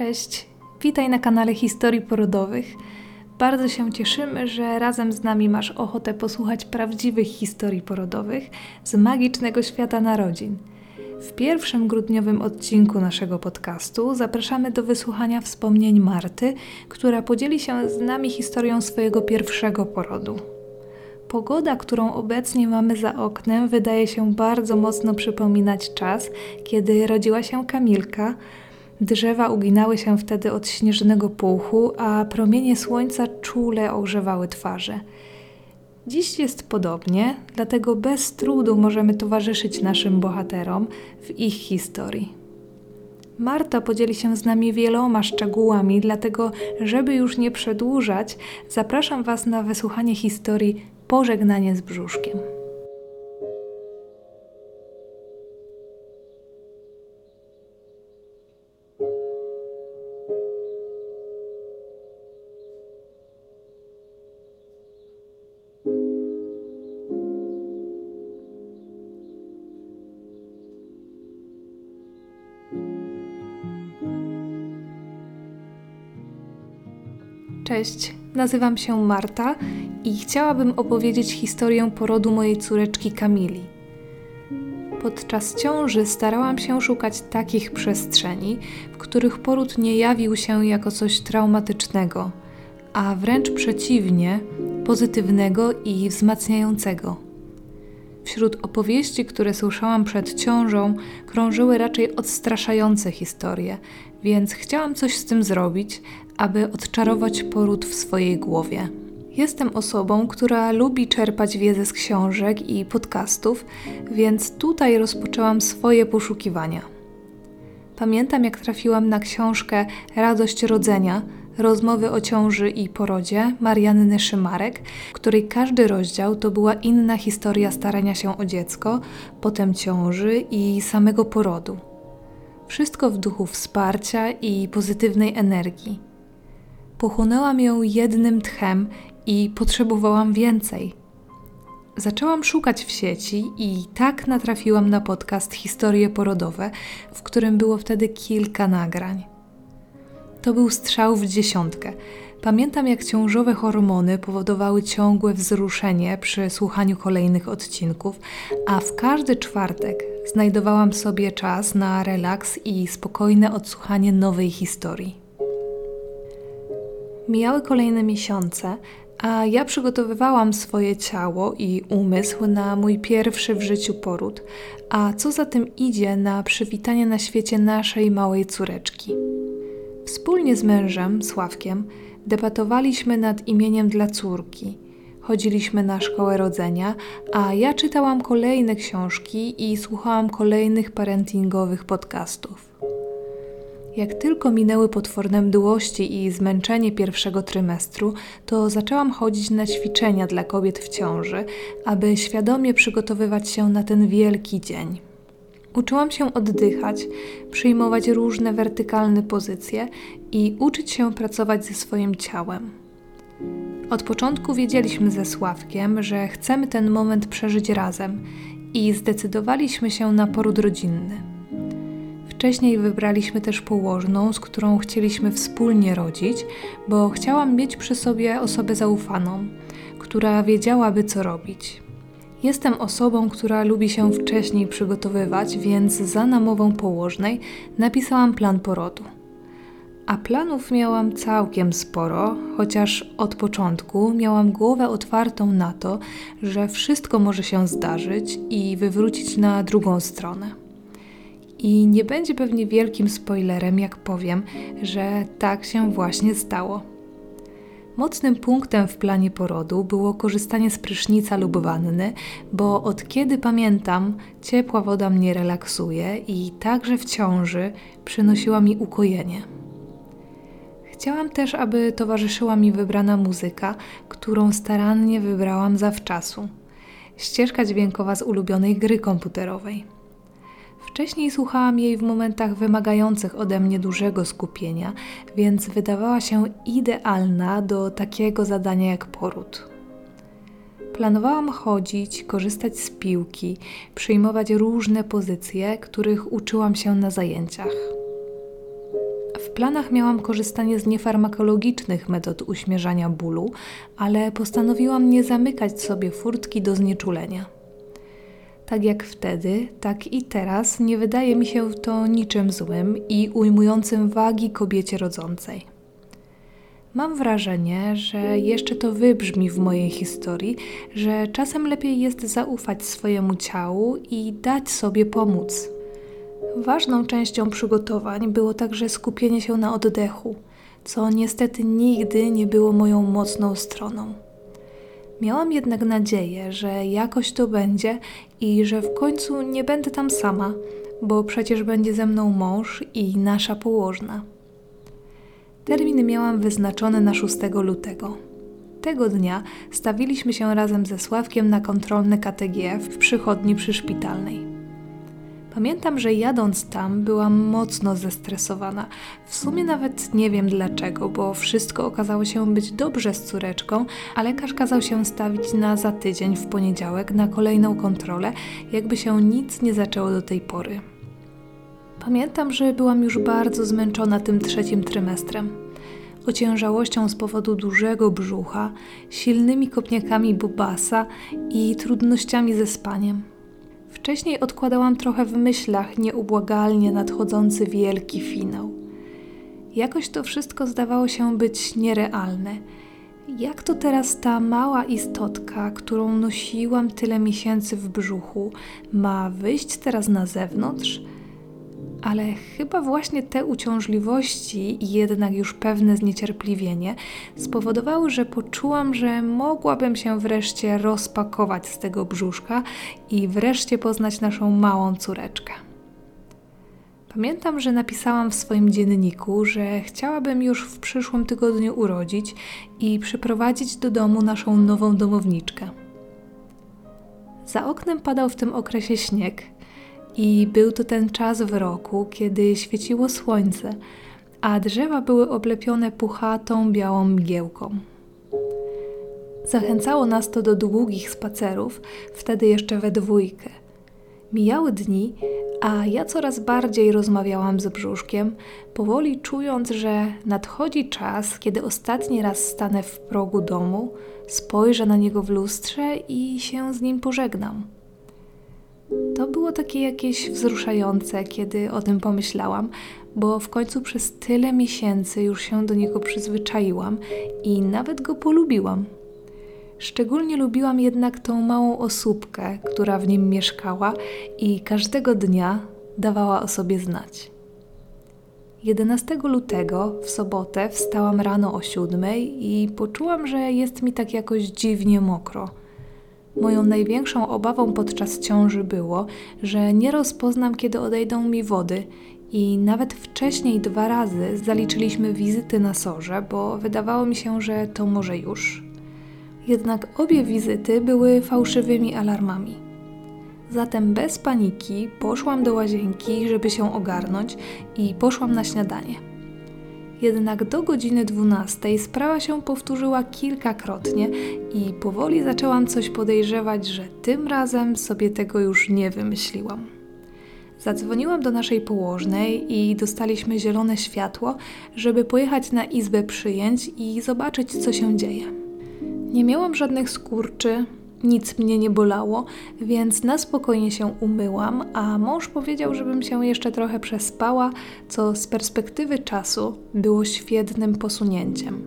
Cześć, witaj na kanale Historii Porodowych. Bardzo się cieszymy, że razem z nami masz ochotę posłuchać prawdziwych historii porodowych z magicznego świata narodzin. W pierwszym grudniowym odcinku naszego podcastu zapraszamy do wysłuchania wspomnień Marty, która podzieli się z nami historią swojego pierwszego porodu. Pogoda, którą obecnie mamy za oknem, wydaje się bardzo mocno przypominać czas, kiedy rodziła się Kamilka. Drzewa uginały się wtedy od śnieżnego puchu, a promienie słońca czule ogrzewały twarze. Dziś jest podobnie, dlatego bez trudu możemy towarzyszyć naszym bohaterom w ich historii. Marta podzieli się z nami wieloma szczegółami, dlatego, żeby już nie przedłużać, zapraszam Was na wysłuchanie historii Pożegnanie z brzuszkiem. Cześć, nazywam się Marta i chciałabym opowiedzieć historię porodu mojej córeczki Kamili. Podczas ciąży starałam się szukać takich przestrzeni, w których poród nie jawił się jako coś traumatycznego, a wręcz przeciwnie, pozytywnego i wzmacniającego. Wśród opowieści, które słyszałam przed ciążą, krążyły raczej odstraszające historie, więc chciałam coś z tym zrobić, aby odczarować poród w swojej głowie. Jestem osobą, która lubi czerpać wiedzę z książek i podcastów, więc tutaj rozpoczęłam swoje poszukiwania. Pamiętam, jak trafiłam na książkę Radość Rodzenia rozmowy o ciąży i porodzie Marianny Szymarek, której każdy rozdział to była inna historia starania się o dziecko, potem ciąży i samego porodu. Wszystko w duchu wsparcia i pozytywnej energii. Pochłonęłam ją jednym tchem i potrzebowałam więcej. Zaczęłam szukać w sieci i tak natrafiłam na podcast Historie porodowe, w którym było wtedy kilka nagrań. To był strzał w dziesiątkę. Pamiętam, jak ciążowe hormony powodowały ciągłe wzruszenie przy słuchaniu kolejnych odcinków, a w każdy czwartek znajdowałam sobie czas na relaks i spokojne odsłuchanie nowej historii. Mijały kolejne miesiące, a ja przygotowywałam swoje ciało i umysł na mój pierwszy w życiu poród, a co za tym idzie na przywitanie na świecie naszej małej córeczki. Wspólnie z mężem, Sławkiem, debatowaliśmy nad imieniem dla córki. Chodziliśmy na szkołę rodzenia, a ja czytałam kolejne książki i słuchałam kolejnych parentingowych podcastów. Jak tylko minęły potworne mdłości i zmęczenie pierwszego trymestru, to zaczęłam chodzić na ćwiczenia dla kobiet w ciąży, aby świadomie przygotowywać się na ten wielki dzień. Uczyłam się oddychać, przyjmować różne wertykalne pozycje i uczyć się pracować ze swoim ciałem. Od początku wiedzieliśmy ze Sławkiem, że chcemy ten moment przeżyć razem i zdecydowaliśmy się na poród rodzinny. Wcześniej wybraliśmy też położną, z którą chcieliśmy wspólnie rodzić, bo chciałam mieć przy sobie osobę zaufaną, która wiedziałaby co robić. Jestem osobą, która lubi się wcześniej przygotowywać, więc za namową położnej napisałam plan porodu. A planów miałam całkiem sporo, chociaż od początku miałam głowę otwartą na to, że wszystko może się zdarzyć i wywrócić na drugą stronę. I nie będzie pewnie wielkim spoilerem, jak powiem, że tak się właśnie stało. Mocnym punktem w planie porodu było korzystanie z prysznica lub wanny, bo od kiedy pamiętam, ciepła woda mnie relaksuje i także w ciąży przynosiła mi ukojenie. Chciałam też, aby towarzyszyła mi wybrana muzyka, którą starannie wybrałam zawczasu. Ścieżka dźwiękowa z ulubionej gry komputerowej. Wcześniej słuchałam jej w momentach wymagających ode mnie dużego skupienia, więc wydawała się idealna do takiego zadania jak poród. Planowałam chodzić, korzystać z piłki, przyjmować różne pozycje, których uczyłam się na zajęciach planach miałam korzystanie z niefarmakologicznych metod uśmierzania bólu, ale postanowiłam nie zamykać sobie furtki do znieczulenia. Tak jak wtedy, tak i teraz nie wydaje mi się to niczym złym i ujmującym wagi kobiecie rodzącej. Mam wrażenie, że jeszcze to wybrzmi w mojej historii, że czasem lepiej jest zaufać swojemu ciału i dać sobie pomóc. Ważną częścią przygotowań było także skupienie się na oddechu, co niestety nigdy nie było moją mocną stroną. Miałam jednak nadzieję, że jakoś to będzie i że w końcu nie będę tam sama, bo przecież będzie ze mną mąż i nasza położna. Termin miałam wyznaczony na 6 lutego. Tego dnia stawiliśmy się razem ze Sławkiem na kontrolny KTG w przychodni przyszpitalnej. Pamiętam, że jadąc tam byłam mocno zestresowana. W sumie nawet nie wiem dlaczego, bo wszystko okazało się być dobrze z córeczką, a lekarz kazał się stawić na za tydzień w poniedziałek na kolejną kontrolę, jakby się nic nie zaczęło do tej pory. Pamiętam, że byłam już bardzo zmęczona tym trzecim trymestrem. Ociężałością z powodu dużego brzucha, silnymi kopniakami bubasa i trudnościami ze spaniem. Wcześniej odkładałam trochę w myślach nieubłagalnie nadchodzący wielki finał. Jakoś to wszystko zdawało się być nierealne. Jak to teraz ta mała istotka, którą nosiłam tyle miesięcy w brzuchu, ma wyjść teraz na zewnątrz? Ale chyba właśnie te uciążliwości i jednak już pewne zniecierpliwienie spowodowały, że poczułam, że mogłabym się wreszcie rozpakować z tego brzuszka i wreszcie poznać naszą małą córeczkę. Pamiętam, że napisałam w swoim dzienniku, że chciałabym już w przyszłym tygodniu urodzić i przyprowadzić do domu naszą nową domowniczkę. Za oknem padał w tym okresie śnieg, i był to ten czas w roku, kiedy świeciło słońce, a drzewa były oblepione puchatą, białą mgiełką. Zachęcało nas to do długich spacerów, wtedy jeszcze we dwójkę. Mijały dni, a ja coraz bardziej rozmawiałam z brzuszkiem, powoli czując, że nadchodzi czas, kiedy ostatni raz stanę w progu domu, spojrzę na niego w lustrze i się z nim pożegnam. To było takie jakieś wzruszające, kiedy o tym pomyślałam, bo w końcu przez tyle miesięcy już się do niego przyzwyczaiłam i nawet go polubiłam. Szczególnie lubiłam jednak tą małą osóbkę, która w nim mieszkała i każdego dnia dawała o sobie znać. 11 lutego w sobotę wstałam rano o siódmej i poczułam, że jest mi tak jakoś dziwnie mokro – Moją największą obawą podczas ciąży było, że nie rozpoznam, kiedy odejdą mi wody, i nawet wcześniej dwa razy zaliczyliśmy wizyty na sorze, bo wydawało mi się, że to może już. Jednak obie wizyty były fałszywymi alarmami. Zatem bez paniki poszłam do łazienki, żeby się ogarnąć, i poszłam na śniadanie. Jednak do godziny 12 sprawa się powtórzyła kilkakrotnie i powoli zaczęłam coś podejrzewać, że tym razem sobie tego już nie wymyśliłam. Zadzwoniłam do naszej położnej i dostaliśmy zielone światło, żeby pojechać na izbę przyjęć i zobaczyć, co się dzieje. Nie miałam żadnych skurczy, nic mnie nie bolało, więc na spokojnie się umyłam, a mąż powiedział, żebym się jeszcze trochę przespała, co z perspektywy czasu było świetnym posunięciem.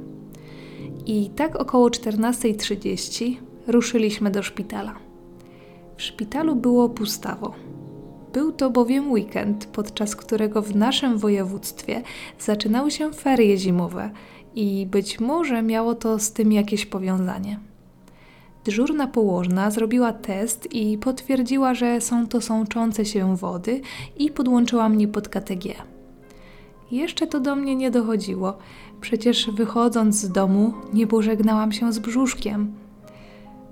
I tak około 14.30 ruszyliśmy do szpitala. W szpitalu było pustawo. Był to bowiem weekend, podczas którego w naszym województwie zaczynały się ferie zimowe i być może miało to z tym jakieś powiązanie. Dyżurna położna zrobiła test i potwierdziła, że są to sączące się wody i podłączyła mnie pod KTG. Jeszcze to do mnie nie dochodziło. Przecież wychodząc z domu nie pożegnałam się z brzuszkiem.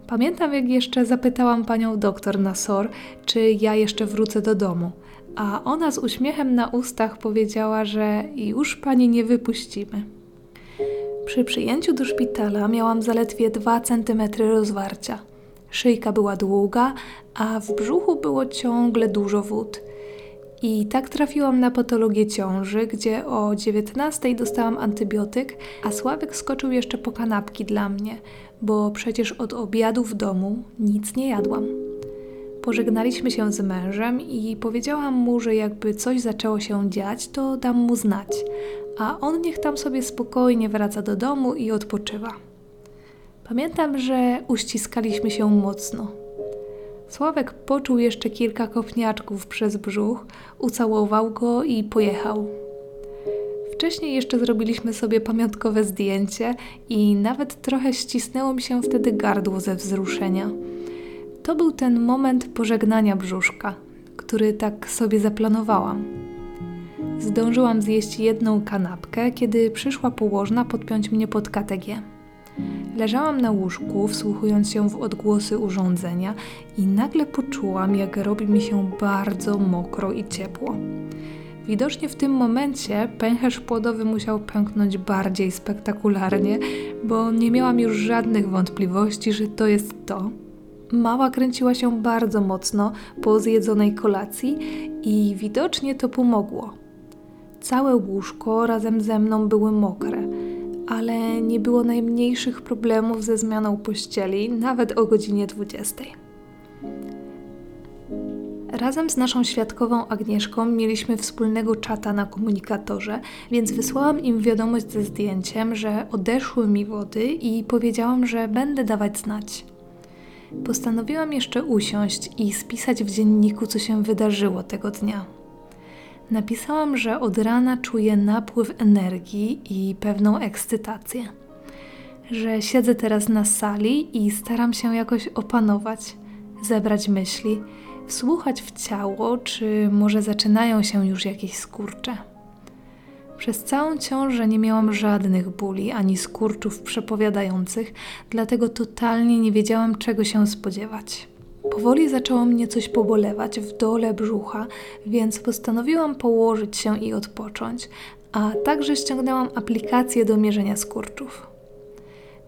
Pamiętam, jak jeszcze zapytałam panią doktor na SOR, czy ja jeszcze wrócę do domu, a ona z uśmiechem na ustach powiedziała, że już pani nie wypuścimy. Przy przyjęciu do szpitala miałam zaledwie 2 cm rozwarcia. Szyjka była długa, a w brzuchu było ciągle dużo wód. I tak trafiłam na patologię ciąży, gdzie o 19 dostałam antybiotyk, a Sławek skoczył jeszcze po kanapki dla mnie, bo przecież od obiadu w domu nic nie jadłam. Pożegnaliśmy się z mężem i powiedziałam mu, że jakby coś zaczęło się dziać, to dam mu znać, a on niech tam sobie spokojnie wraca do domu i odpoczywa. Pamiętam, że uściskaliśmy się mocno. Sławek poczuł jeszcze kilka kopniaczków przez brzuch, ucałował go i pojechał. Wcześniej jeszcze zrobiliśmy sobie pamiątkowe zdjęcie i nawet trochę ścisnęło mi się wtedy gardło ze wzruszenia. To był ten moment pożegnania brzuszka, który tak sobie zaplanowałam. Zdążyłam zjeść jedną kanapkę, kiedy przyszła położna podpiąć mnie pod KTG. Leżałam na łóżku, wsłuchując się w odgłosy urządzenia i nagle poczułam, jak robi mi się bardzo mokro i ciepło. Widocznie w tym momencie pęcherz płodowy musiał pęknąć bardziej spektakularnie, bo nie miałam już żadnych wątpliwości, że to jest to. Mała kręciła się bardzo mocno po zjedzonej kolacji i widocznie to pomogło. Całe łóżko razem ze mną były mokre ale nie było najmniejszych problemów ze zmianą pościeli, nawet o godzinie 20. Razem z naszą świadkową Agnieszką mieliśmy wspólnego czata na komunikatorze, więc wysłałam im wiadomość ze zdjęciem, że odeszły mi wody i powiedziałam, że będę dawać znać. Postanowiłam jeszcze usiąść i spisać w dzienniku, co się wydarzyło tego dnia. Napisałam, że od rana czuję napływ energii i pewną ekscytację. Że siedzę teraz na sali i staram się jakoś opanować, zebrać myśli, wsłuchać w ciało, czy może zaczynają się już jakieś skurcze. Przez całą ciążę nie miałam żadnych bóli ani skurczów przepowiadających, dlatego totalnie nie wiedziałam, czego się spodziewać. Powoli zaczęło mnie coś pobolewać w dole brzucha, więc postanowiłam położyć się i odpocząć, a także ściągnęłam aplikację do mierzenia skurczów.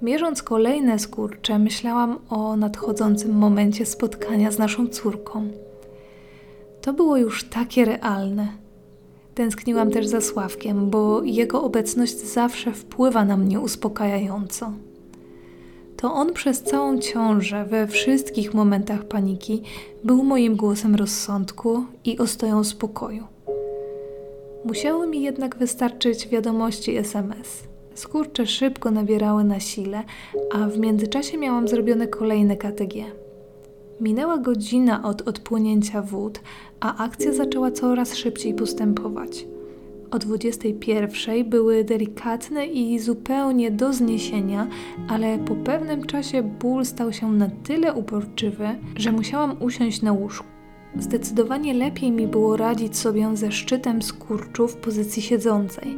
Mierząc kolejne skurcze, myślałam o nadchodzącym momencie spotkania z naszą córką. To było już takie realne. Tęskniłam też za Sławkiem, bo jego obecność zawsze wpływa na mnie uspokajająco to on przez całą ciążę, we wszystkich momentach paniki, był moim głosem rozsądku i ostoją spokoju. Musiały mi jednak wystarczyć wiadomości SMS. Skurcze szybko nabierały na sile, a w międzyczasie miałam zrobione kolejne KTG. Minęła godzina od odpłynięcia wód, a akcja zaczęła coraz szybciej postępować o 21 były delikatne i zupełnie do zniesienia, ale po pewnym czasie ból stał się na tyle uporczywy, że musiałam usiąść na łóżku. Zdecydowanie lepiej mi było radzić sobie ze szczytem skurczu w pozycji siedzącej.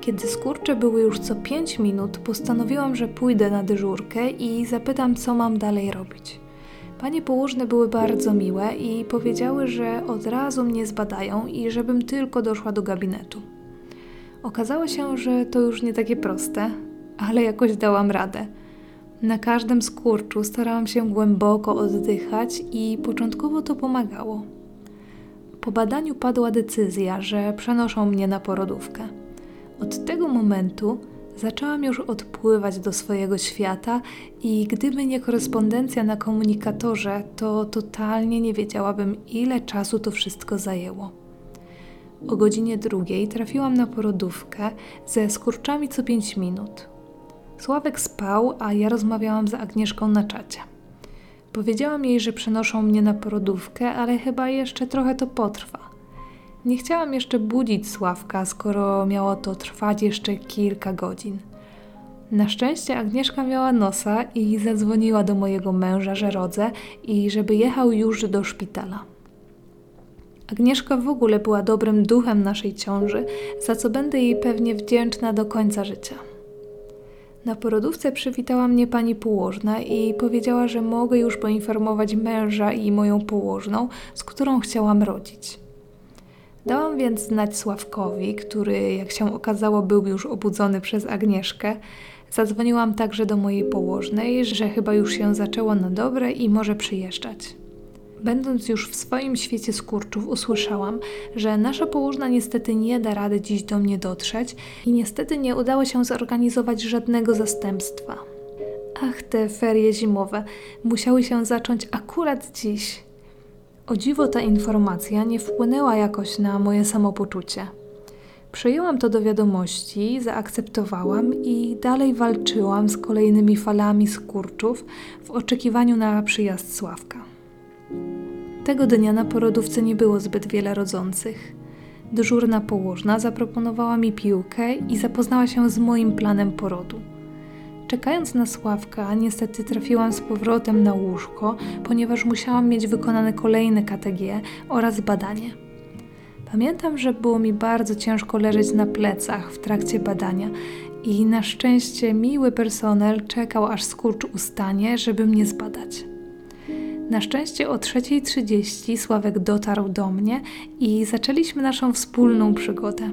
Kiedy skurcze były już co 5 minut, postanowiłam, że pójdę na dyżurkę i zapytam, co mam dalej robić. Panie położne były bardzo miłe i powiedziały, że od razu mnie zbadają i żebym tylko doszła do gabinetu. Okazało się, że to już nie takie proste, ale jakoś dałam radę. Na każdym skurczu starałam się głęboko oddychać i początkowo to pomagało. Po badaniu padła decyzja, że przenoszą mnie na porodówkę. Od tego momentu zaczęłam już odpływać do swojego świata i gdyby nie korespondencja na komunikatorze, to totalnie nie wiedziałabym, ile czasu to wszystko zajęło. O godzinie drugiej trafiłam na porodówkę ze skurczami co pięć minut. Sławek spał, a ja rozmawiałam z Agnieszką na czacie. Powiedziałam jej, że przenoszą mnie na porodówkę, ale chyba jeszcze trochę to potrwa. Nie chciałam jeszcze budzić Sławka, skoro miało to trwać jeszcze kilka godzin. Na szczęście Agnieszka miała nosa i zadzwoniła do mojego męża, że rodzę i żeby jechał już do szpitala. Agnieszka w ogóle była dobrym duchem naszej ciąży, za co będę jej pewnie wdzięczna do końca życia. Na porodówce przywitała mnie pani położna i powiedziała, że mogę już poinformować męża i moją położną, z którą chciałam rodzić. Dałam więc znać Sławkowi, który, jak się okazało, był już obudzony przez Agnieszkę. Zadzwoniłam także do mojej położnej, że chyba już się zaczęło na dobre i może przyjeżdżać. Będąc już w swoim świecie skurczów, usłyszałam, że nasza położna niestety nie da rady dziś do mnie dotrzeć i niestety nie udało się zorganizować żadnego zastępstwa. Ach, te ferie zimowe musiały się zacząć akurat dziś. O dziwo ta informacja nie wpłynęła jakoś na moje samopoczucie. Przyjęłam to do wiadomości, zaakceptowałam i dalej walczyłam z kolejnymi falami skurczów w oczekiwaniu na przyjazd Sławka. Tego dnia na porodówce nie było zbyt wiele rodzących. Dyżurna położna zaproponowała mi piłkę i zapoznała się z moim planem porodu. Czekając na Sławka, niestety trafiłam z powrotem na łóżko, ponieważ musiałam mieć wykonane kolejne KTG oraz badanie. Pamiętam, że było mi bardzo ciężko leżeć na plecach w trakcie badania i na szczęście miły personel czekał aż skurcz ustanie, żeby mnie zbadać. Na szczęście o 3.30 Sławek dotarł do mnie i zaczęliśmy naszą wspólną przygodę.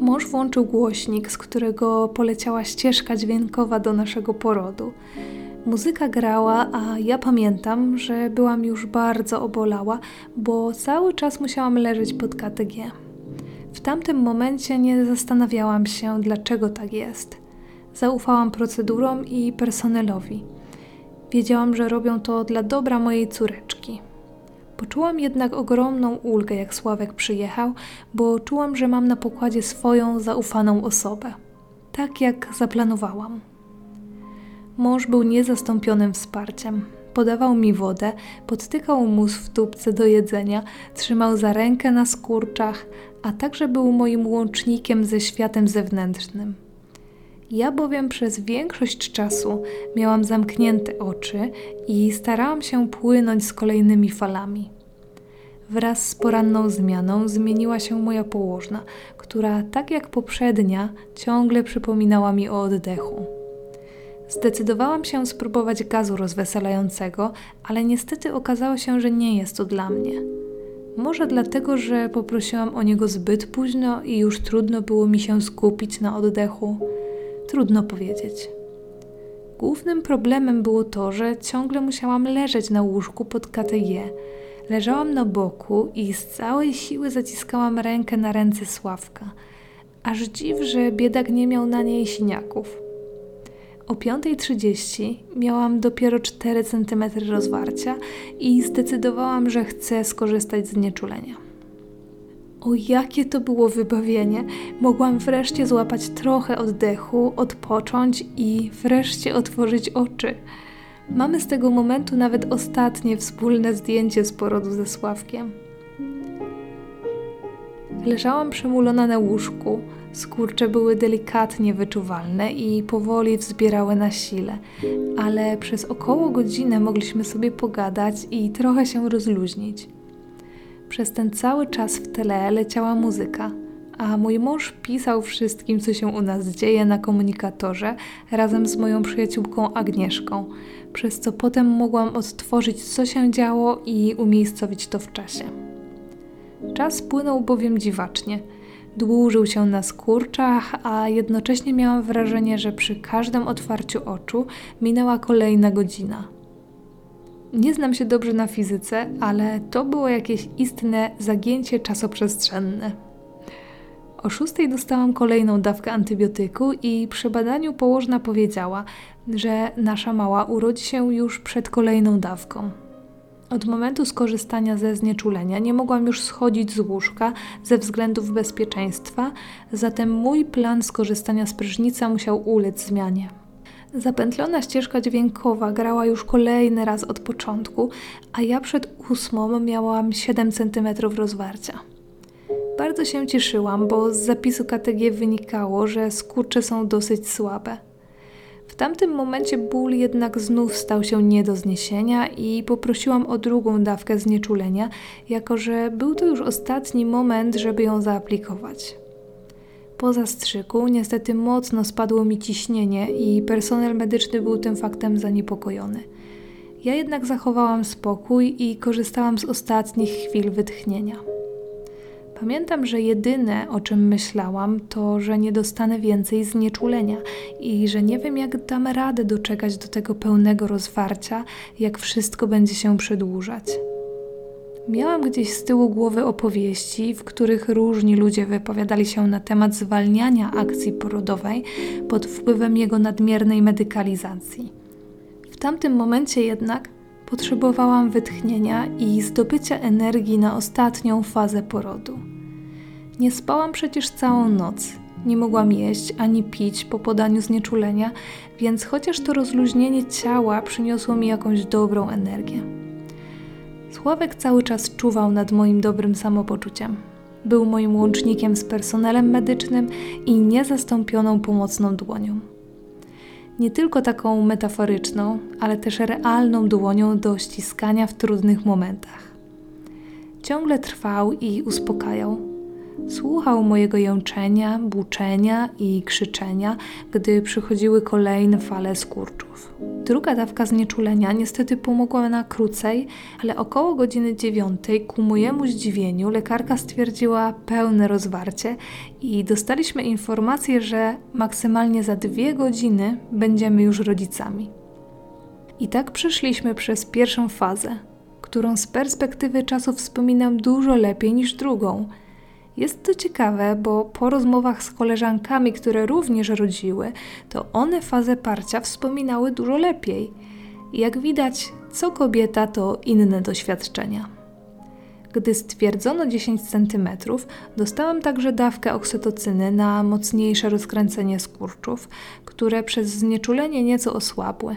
Mąż włączył głośnik, z którego poleciała ścieżka dźwiękowa do naszego porodu. Muzyka grała, a ja pamiętam, że byłam już bardzo obolała, bo cały czas musiałam leżeć pod KTG. W tamtym momencie nie zastanawiałam się, dlaczego tak jest. Zaufałam procedurom i personelowi. Wiedziałam, że robią to dla dobra mojej córeczki. Poczułam jednak ogromną ulgę, jak Sławek przyjechał, bo czułam, że mam na pokładzie swoją zaufaną osobę. Tak jak zaplanowałam. Mąż był niezastąpionym wsparciem. Podawał mi wodę, podtykał mus w tubce do jedzenia, trzymał za rękę na skurczach, a także był moim łącznikiem ze światem zewnętrznym. Ja bowiem przez większość czasu miałam zamknięte oczy i starałam się płynąć z kolejnymi falami. Wraz z poranną zmianą zmieniła się moja położna, która, tak jak poprzednia, ciągle przypominała mi o oddechu. Zdecydowałam się spróbować gazu rozweselającego, ale niestety okazało się, że nie jest to dla mnie. Może dlatego, że poprosiłam o niego zbyt późno i już trudno było mi się skupić na oddechu. Trudno powiedzieć. Głównym problemem było to, że ciągle musiałam leżeć na łóżku pod KTJ. Leżałam na boku i z całej siły zaciskałam rękę na ręce Sławka. Aż dziw, że biedak nie miał na niej siniaków. O 5.30 miałam dopiero 4 cm rozwarcia i zdecydowałam, że chcę skorzystać z nieczulenia. O jakie to było wybawienie! Mogłam wreszcie złapać trochę oddechu, odpocząć i wreszcie otworzyć oczy. Mamy z tego momentu nawet ostatnie wspólne zdjęcie z porodu ze Sławkiem. Leżałam przemulona na łóżku, skurcze były delikatnie wyczuwalne i powoli wzbierały na sile, ale przez około godzinę mogliśmy sobie pogadać i trochę się rozluźnić. Przez ten cały czas w tle leciała muzyka, a mój mąż pisał wszystkim, co się u nas dzieje na komunikatorze razem z moją przyjaciółką Agnieszką, przez co potem mogłam odtworzyć, co się działo i umiejscowić to w czasie. Czas płynął bowiem dziwacznie. Dłużył się na skurczach, a jednocześnie miałam wrażenie, że przy każdym otwarciu oczu minęła kolejna godzina. Nie znam się dobrze na fizyce, ale to było jakieś istne zagięcie czasoprzestrzenne. O szóstej dostałam kolejną dawkę antybiotyku i przy badaniu położna powiedziała, że nasza mała urodzi się już przed kolejną dawką. Od momentu skorzystania ze znieczulenia nie mogłam już schodzić z łóżka ze względów bezpieczeństwa, zatem mój plan skorzystania z prysznica musiał ulec zmianie. Zapętlona ścieżka dźwiękowa grała już kolejny raz od początku, a ja przed ósmą miałam 7 cm rozwarcia. Bardzo się cieszyłam, bo z zapisu KTG wynikało, że skurcze są dosyć słabe. W tamtym momencie ból jednak znów stał się nie do zniesienia i poprosiłam o drugą dawkę znieczulenia, jako że był to już ostatni moment, żeby ją zaaplikować. Po zastrzyku niestety mocno spadło mi ciśnienie i personel medyczny był tym faktem zaniepokojony. Ja jednak zachowałam spokój i korzystałam z ostatnich chwil wytchnienia. Pamiętam, że jedyne o czym myślałam to, że nie dostanę więcej znieczulenia i że nie wiem, jak dam radę doczekać do tego pełnego rozwarcia, jak wszystko będzie się przedłużać. Miałam gdzieś z tyłu głowy opowieści, w których różni ludzie wypowiadali się na temat zwalniania akcji porodowej pod wpływem jego nadmiernej medykalizacji. W tamtym momencie jednak potrzebowałam wytchnienia i zdobycia energii na ostatnią fazę porodu. Nie spałam przecież całą noc, nie mogłam jeść ani pić po podaniu znieczulenia, więc chociaż to rozluźnienie ciała przyniosło mi jakąś dobrą energię. Sławek cały czas czuwał nad moim dobrym samopoczuciem. Był moim łącznikiem z personelem medycznym i niezastąpioną pomocną dłonią. Nie tylko taką metaforyczną, ale też realną dłonią do ściskania w trudnych momentach. Ciągle trwał i uspokajał, Słuchał mojego jączenia, buczenia i krzyczenia, gdy przychodziły kolejne fale skurczów. Druga dawka znieczulenia niestety pomogła na krócej, ale około godziny dziewiątej ku mojemu zdziwieniu lekarka stwierdziła pełne rozwarcie i dostaliśmy informację, że maksymalnie za dwie godziny będziemy już rodzicami. I tak przeszliśmy przez pierwszą fazę, którą z perspektywy czasu wspominam dużo lepiej niż drugą – jest to ciekawe, bo po rozmowach z koleżankami, które również rodziły, to one fazę parcia wspominały dużo lepiej. Jak widać, co kobieta to inne doświadczenia. Gdy stwierdzono 10 cm, dostałam także dawkę oksytocyny na mocniejsze rozkręcenie skurczów, które przez znieczulenie nieco osłabły.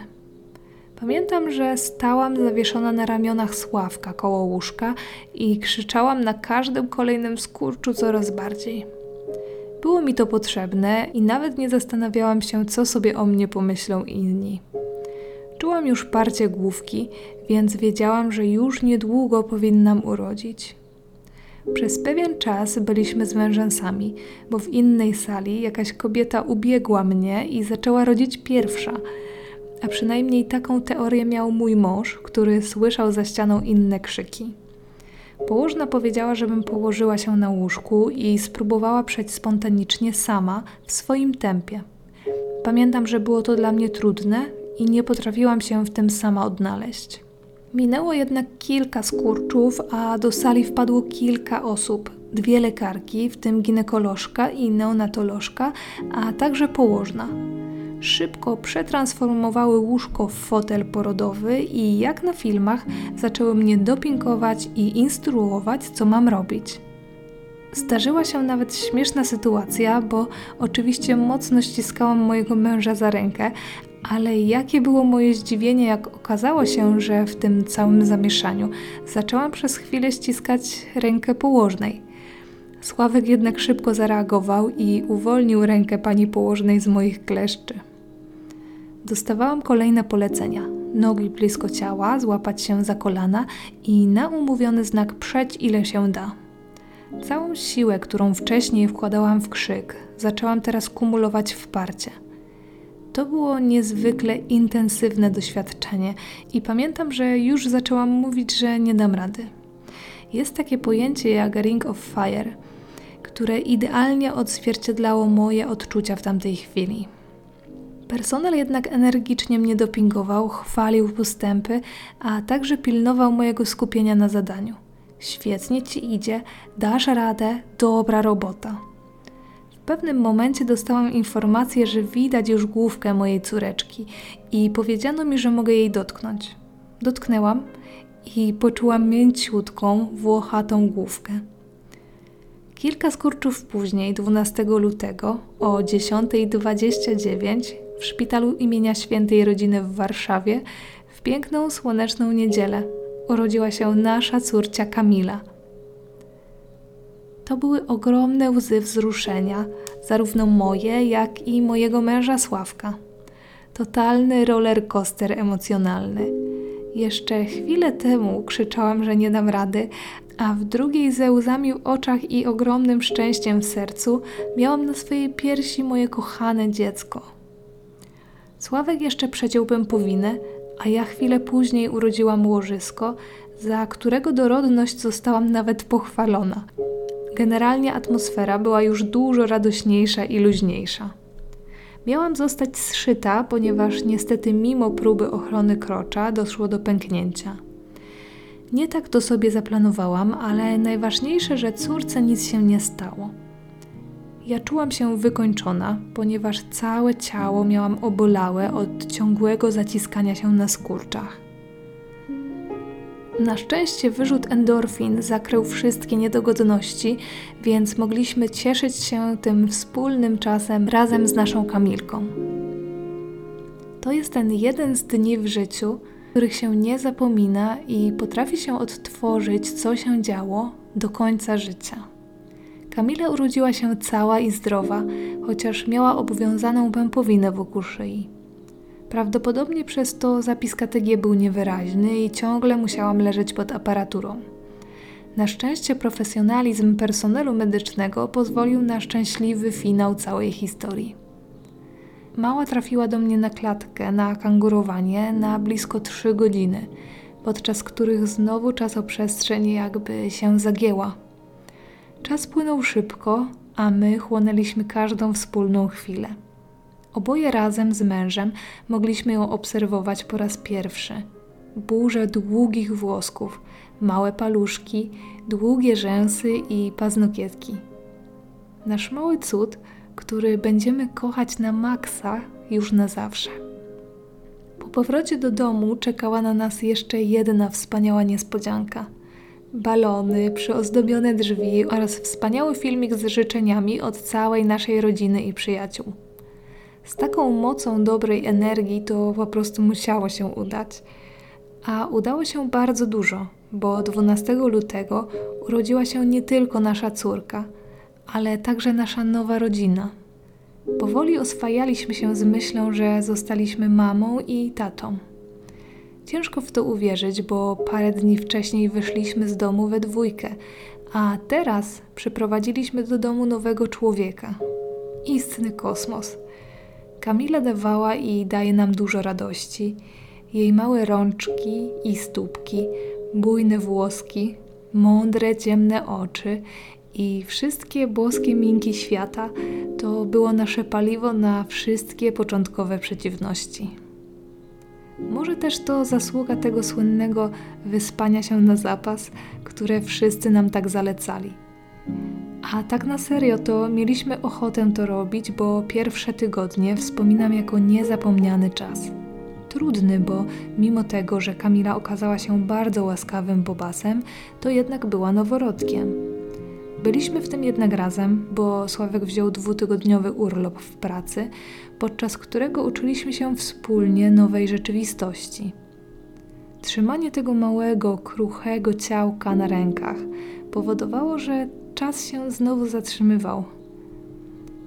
Pamiętam, że stałam zawieszona na ramionach Sławka koło łóżka i krzyczałam na każdym kolejnym skurczu coraz bardziej. Było mi to potrzebne i nawet nie zastanawiałam się, co sobie o mnie pomyślą inni. Czułam już parcie główki, więc wiedziałam, że już niedługo powinnam urodzić. Przez pewien czas byliśmy z mężem sami, bo w innej sali jakaś kobieta ubiegła mnie i zaczęła rodzić pierwsza – a przynajmniej taką teorię miał mój mąż, który słyszał za ścianą inne krzyki. Położna powiedziała, żebym położyła się na łóżku i spróbowała przejść spontanicznie sama, w swoim tempie. Pamiętam, że było to dla mnie trudne i nie potrafiłam się w tym sama odnaleźć. Minęło jednak kilka skurczów, a do sali wpadło kilka osób. Dwie lekarki, w tym ginekolożka i neonatolożka, a także położna szybko przetransformowały łóżko w fotel porodowy i jak na filmach zaczęły mnie dopingować i instruować, co mam robić. Zdarzyła się nawet śmieszna sytuacja, bo oczywiście mocno ściskałam mojego męża za rękę, ale jakie było moje zdziwienie, jak okazało się, że w tym całym zamieszaniu zaczęłam przez chwilę ściskać rękę położnej. Sławek jednak szybko zareagował i uwolnił rękę pani położnej z moich kleszczy. Dostawałam kolejne polecenia. Nogi blisko ciała, złapać się za kolana i na umówiony znak przeć ile się da. Całą siłę, którą wcześniej wkładałam w krzyk, zaczęłam teraz kumulować w parcie. To było niezwykle intensywne doświadczenie i pamiętam, że już zaczęłam mówić, że nie dam rady. Jest takie pojęcie jak Ring of Fire, które idealnie odzwierciedlało moje odczucia w tamtej chwili. Personel jednak energicznie mnie dopingował, chwalił postępy, a także pilnował mojego skupienia na zadaniu. Świetnie ci idzie, dasz radę, dobra robota. W pewnym momencie dostałam informację, że widać już główkę mojej córeczki i powiedziano mi, że mogę jej dotknąć. Dotknęłam i poczułam mięciutką, włochatą główkę. Kilka skurczów później, 12 lutego o 10.29, w szpitalu imienia Świętej Rodziny w Warszawie w piękną, słoneczną niedzielę urodziła się nasza córcia Kamila. To były ogromne łzy wzruszenia, zarówno moje, jak i mojego męża Sławka. Totalny roller coaster emocjonalny. Jeszcze chwilę temu krzyczałam, że nie dam rady, a w drugiej ze łzami w oczach i ogromnym szczęściem w sercu miałam na swojej piersi moje kochane dziecko. Sławek jeszcze przeciął pępowinę, a ja chwilę później urodziłam łożysko, za którego dorodność zostałam nawet pochwalona. Generalnie atmosfera była już dużo radośniejsza i luźniejsza. Miałam zostać zszyta, ponieważ niestety mimo próby ochrony krocza doszło do pęknięcia. Nie tak to sobie zaplanowałam, ale najważniejsze, że córce nic się nie stało. Ja czułam się wykończona, ponieważ całe ciało miałam obolałe od ciągłego zaciskania się na skurczach. Na szczęście wyrzut endorfin zakrył wszystkie niedogodności, więc mogliśmy cieszyć się tym wspólnym czasem razem z naszą Kamilką. To jest ten jeden z dni w życiu, których się nie zapomina i potrafi się odtworzyć, co się działo do końca życia. Kamila urodziła się cała i zdrowa, chociaż miała obowiązaną pępowinę wokół szyi. Prawdopodobnie przez to zapis KTG był niewyraźny i ciągle musiałam leżeć pod aparaturą. Na szczęście profesjonalizm personelu medycznego pozwolił na szczęśliwy finał całej historii. Mała trafiła do mnie na klatkę, na kangurowanie na blisko trzy godziny, podczas których znowu czasoprzestrzeń jakby się zagięła. Czas płynął szybko, a my chłonęliśmy każdą wspólną chwilę. Oboje razem z mężem mogliśmy ją obserwować po raz pierwszy. Burzę długich włosków, małe paluszki, długie rzęsy i paznokietki. Nasz mały cud, który będziemy kochać na maksa już na zawsze. Po powrocie do domu czekała na nas jeszcze jedna wspaniała niespodzianka. Balony, przyozdobione drzwi oraz wspaniały filmik z życzeniami od całej naszej rodziny i przyjaciół. Z taką mocą dobrej energii to po prostu musiało się udać. A udało się bardzo dużo, bo 12 lutego urodziła się nie tylko nasza córka, ale także nasza nowa rodzina. Powoli oswajaliśmy się z myślą, że zostaliśmy mamą i tatą. Ciężko w to uwierzyć, bo parę dni wcześniej wyszliśmy z domu we dwójkę, a teraz przyprowadziliśmy do domu nowego człowieka. Istny kosmos. Kamila dawała i daje nam dużo radości. Jej małe rączki i stópki, bujne włoski, mądre, ciemne oczy i wszystkie boskie minki świata to było nasze paliwo na wszystkie początkowe przeciwności. Może też to zasługa tego słynnego wyspania się na zapas, które wszyscy nam tak zalecali. A tak na serio to mieliśmy ochotę to robić, bo pierwsze tygodnie wspominam jako niezapomniany czas. Trudny, bo mimo tego, że Kamila okazała się bardzo łaskawym bobasem, to jednak była noworodkiem. Byliśmy w tym jednak razem, bo Sławek wziął dwutygodniowy urlop w pracy, podczas którego uczyliśmy się wspólnie nowej rzeczywistości. Trzymanie tego małego, kruchego ciałka na rękach powodowało, że czas się znowu zatrzymywał.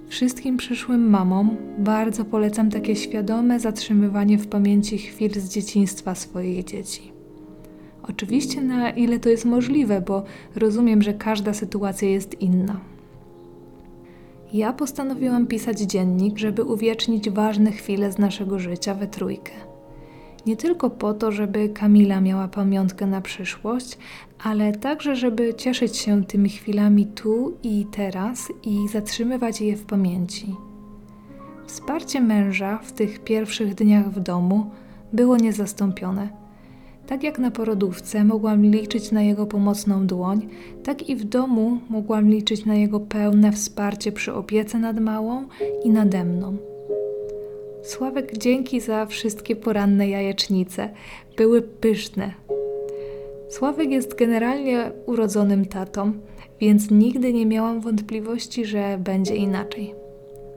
Wszystkim przyszłym mamom bardzo polecam takie świadome zatrzymywanie w pamięci chwil z dzieciństwa swoich dzieci. Oczywiście na ile to jest możliwe, bo rozumiem, że każda sytuacja jest inna. Ja postanowiłam pisać dziennik, żeby uwiecznić ważne chwile z naszego życia we trójkę. Nie tylko po to, żeby Kamila miała pamiątkę na przyszłość, ale także, żeby cieszyć się tymi chwilami tu i teraz i zatrzymywać je w pamięci. Wsparcie męża w tych pierwszych dniach w domu było niezastąpione. Tak jak na porodówce mogłam liczyć na jego pomocną dłoń, tak i w domu mogłam liczyć na jego pełne wsparcie przy opiece nad małą i nade mną. Sławek, dzięki za wszystkie poranne jajecznice. Były pyszne. Sławek jest generalnie urodzonym tatą, więc nigdy nie miałam wątpliwości, że będzie inaczej.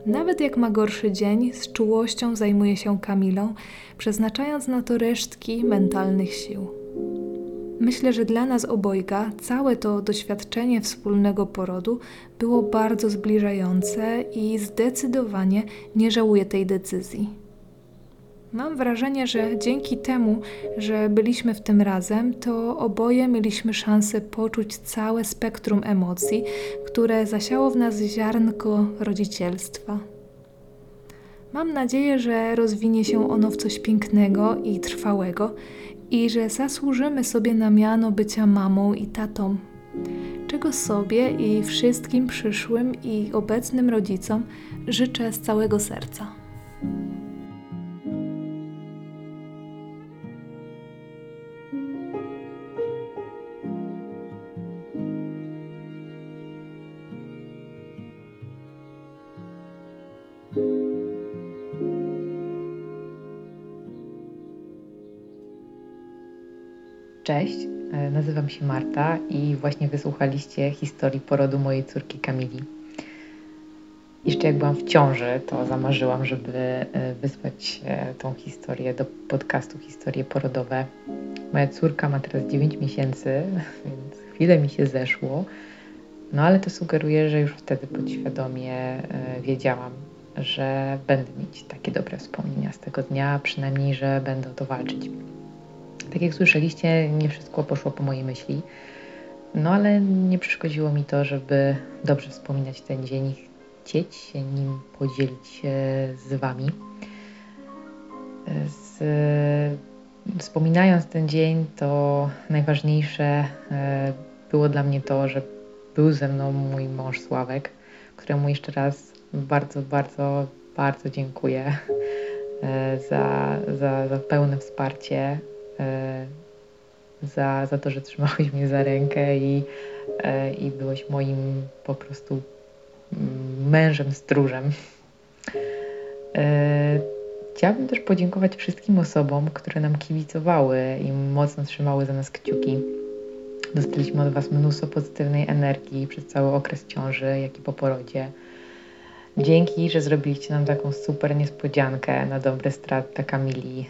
Nawet jak ma gorszy dzień, z czułością zajmuje się Kamilą, przeznaczając na to resztki mentalnych sił. Myślę, że dla nas obojga całe to doświadczenie wspólnego porodu było bardzo zbliżające i zdecydowanie nie żałuję tej decyzji. Mam wrażenie, że dzięki temu, że byliśmy w tym razem, to oboje mieliśmy szansę poczuć całe spektrum emocji, które zasiało w nas ziarnko rodzicielstwa. Mam nadzieję, że rozwinie się ono w coś pięknego i trwałego i że zasłużymy sobie na miano bycia mamą i tatą, czego sobie i wszystkim przyszłym i obecnym rodzicom życzę z całego serca. Cześć, e, nazywam się Marta i właśnie wysłuchaliście historii porodu mojej córki Kamili. Jeszcze jak byłam w ciąży, to zamarzyłam, żeby e, wysłać e, tą historię do podcastu Historie Porodowe. Moja córka ma teraz 9 miesięcy, więc chwilę mi się zeszło, no ale to sugeruje, że już wtedy podświadomie wiedziałam, że będę mieć takie dobre wspomnienia z tego dnia, przynajmniej, że będę o to walczyć. Tak jak słyszeliście, nie wszystko poszło po mojej myśli, no ale nie przeszkodziło mi to, żeby dobrze wspominać ten dzień chcieć się nim podzielić z Wami. Z, wspominając ten dzień, to najważniejsze e, było dla mnie to, że był ze mną mój mąż Sławek, któremu jeszcze raz bardzo, bardzo, bardzo dziękuję e, za, za, za pełne wsparcie, e, za, za to, że trzymałeś mnie za rękę i, e, i byłeś moim po prostu mm, mężem, stróżem. Chciałabym też podziękować wszystkim osobom, które nam kibicowały i mocno trzymały za nas kciuki. Dostaliśmy od Was mnóstwo pozytywnej energii przez cały okres ciąży, jak i po porodzie. Dzięki, że zrobiliście nam taką super niespodziankę na dobre strat dla Kamili.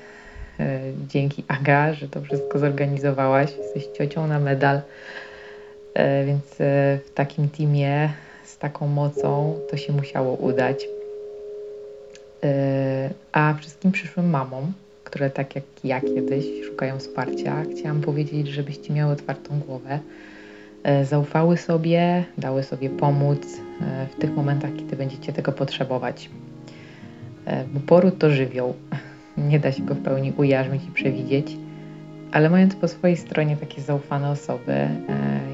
E, dzięki Aga, że to wszystko zorganizowałaś. Jesteś ciocią na medal. E, więc e, w takim teamie z taką mocą to się musiało udać. A wszystkim przyszłym mamom, które tak jak ja kiedyś szukają wsparcia, chciałam powiedzieć, żebyście miały otwartą głowę zaufały sobie, dały sobie pomóc w tych momentach, kiedy będziecie tego potrzebować. Bo poród to żywioł. Nie da się go w pełni ujarzmić i przewidzieć, ale mając po swojej stronie takie zaufane osoby,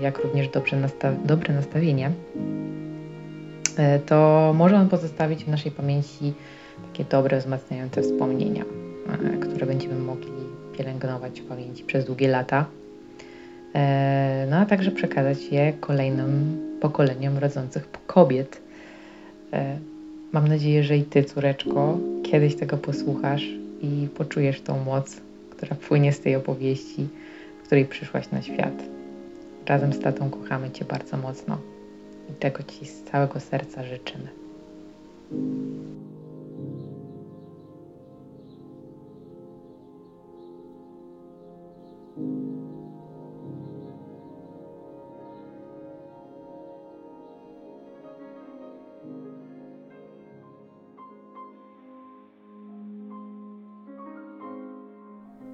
jak również nastaw dobre nastawienie, to może on pozostawić w naszej pamięci takie dobre, wzmacniające wspomnienia, które będziemy mogli pielęgnować w pamięci przez długie lata E, no a także przekazać je kolejnym pokoleniom rodzących kobiet. E, mam nadzieję, że i Ty, córeczko, kiedyś tego posłuchasz i poczujesz tą moc, która płynie z tej opowieści, w której przyszłaś na świat. Razem z tatą kochamy Cię bardzo mocno i tego Ci z całego serca życzymy.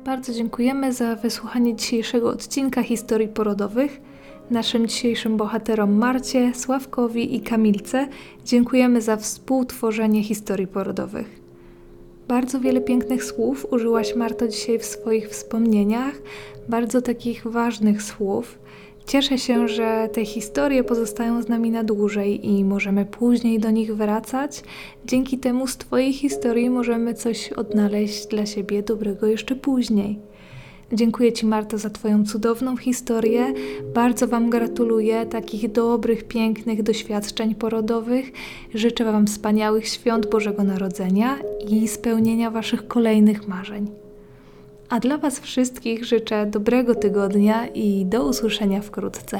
Bardzo dziękujemy za wysłuchanie dzisiejszego odcinka historii porodowych. Naszym dzisiejszym bohaterom Marcie, Sławkowi i Kamilce dziękujemy za współtworzenie historii porodowych. Bardzo wiele pięknych słów użyłaś, Marto, dzisiaj w swoich wspomnieniach, bardzo takich ważnych słów. Cieszę się, że te historie pozostają z nami na dłużej i możemy później do nich wracać. Dzięki temu z Twojej historii możemy coś odnaleźć dla siebie dobrego jeszcze później. Dziękuję Ci, Marta, za Twoją cudowną historię. Bardzo Wam gratuluję takich dobrych, pięknych doświadczeń porodowych. Życzę Wam wspaniałych świąt Bożego Narodzenia i spełnienia Waszych kolejnych marzeń. A dla Was wszystkich życzę dobrego tygodnia i do usłyszenia wkrótce.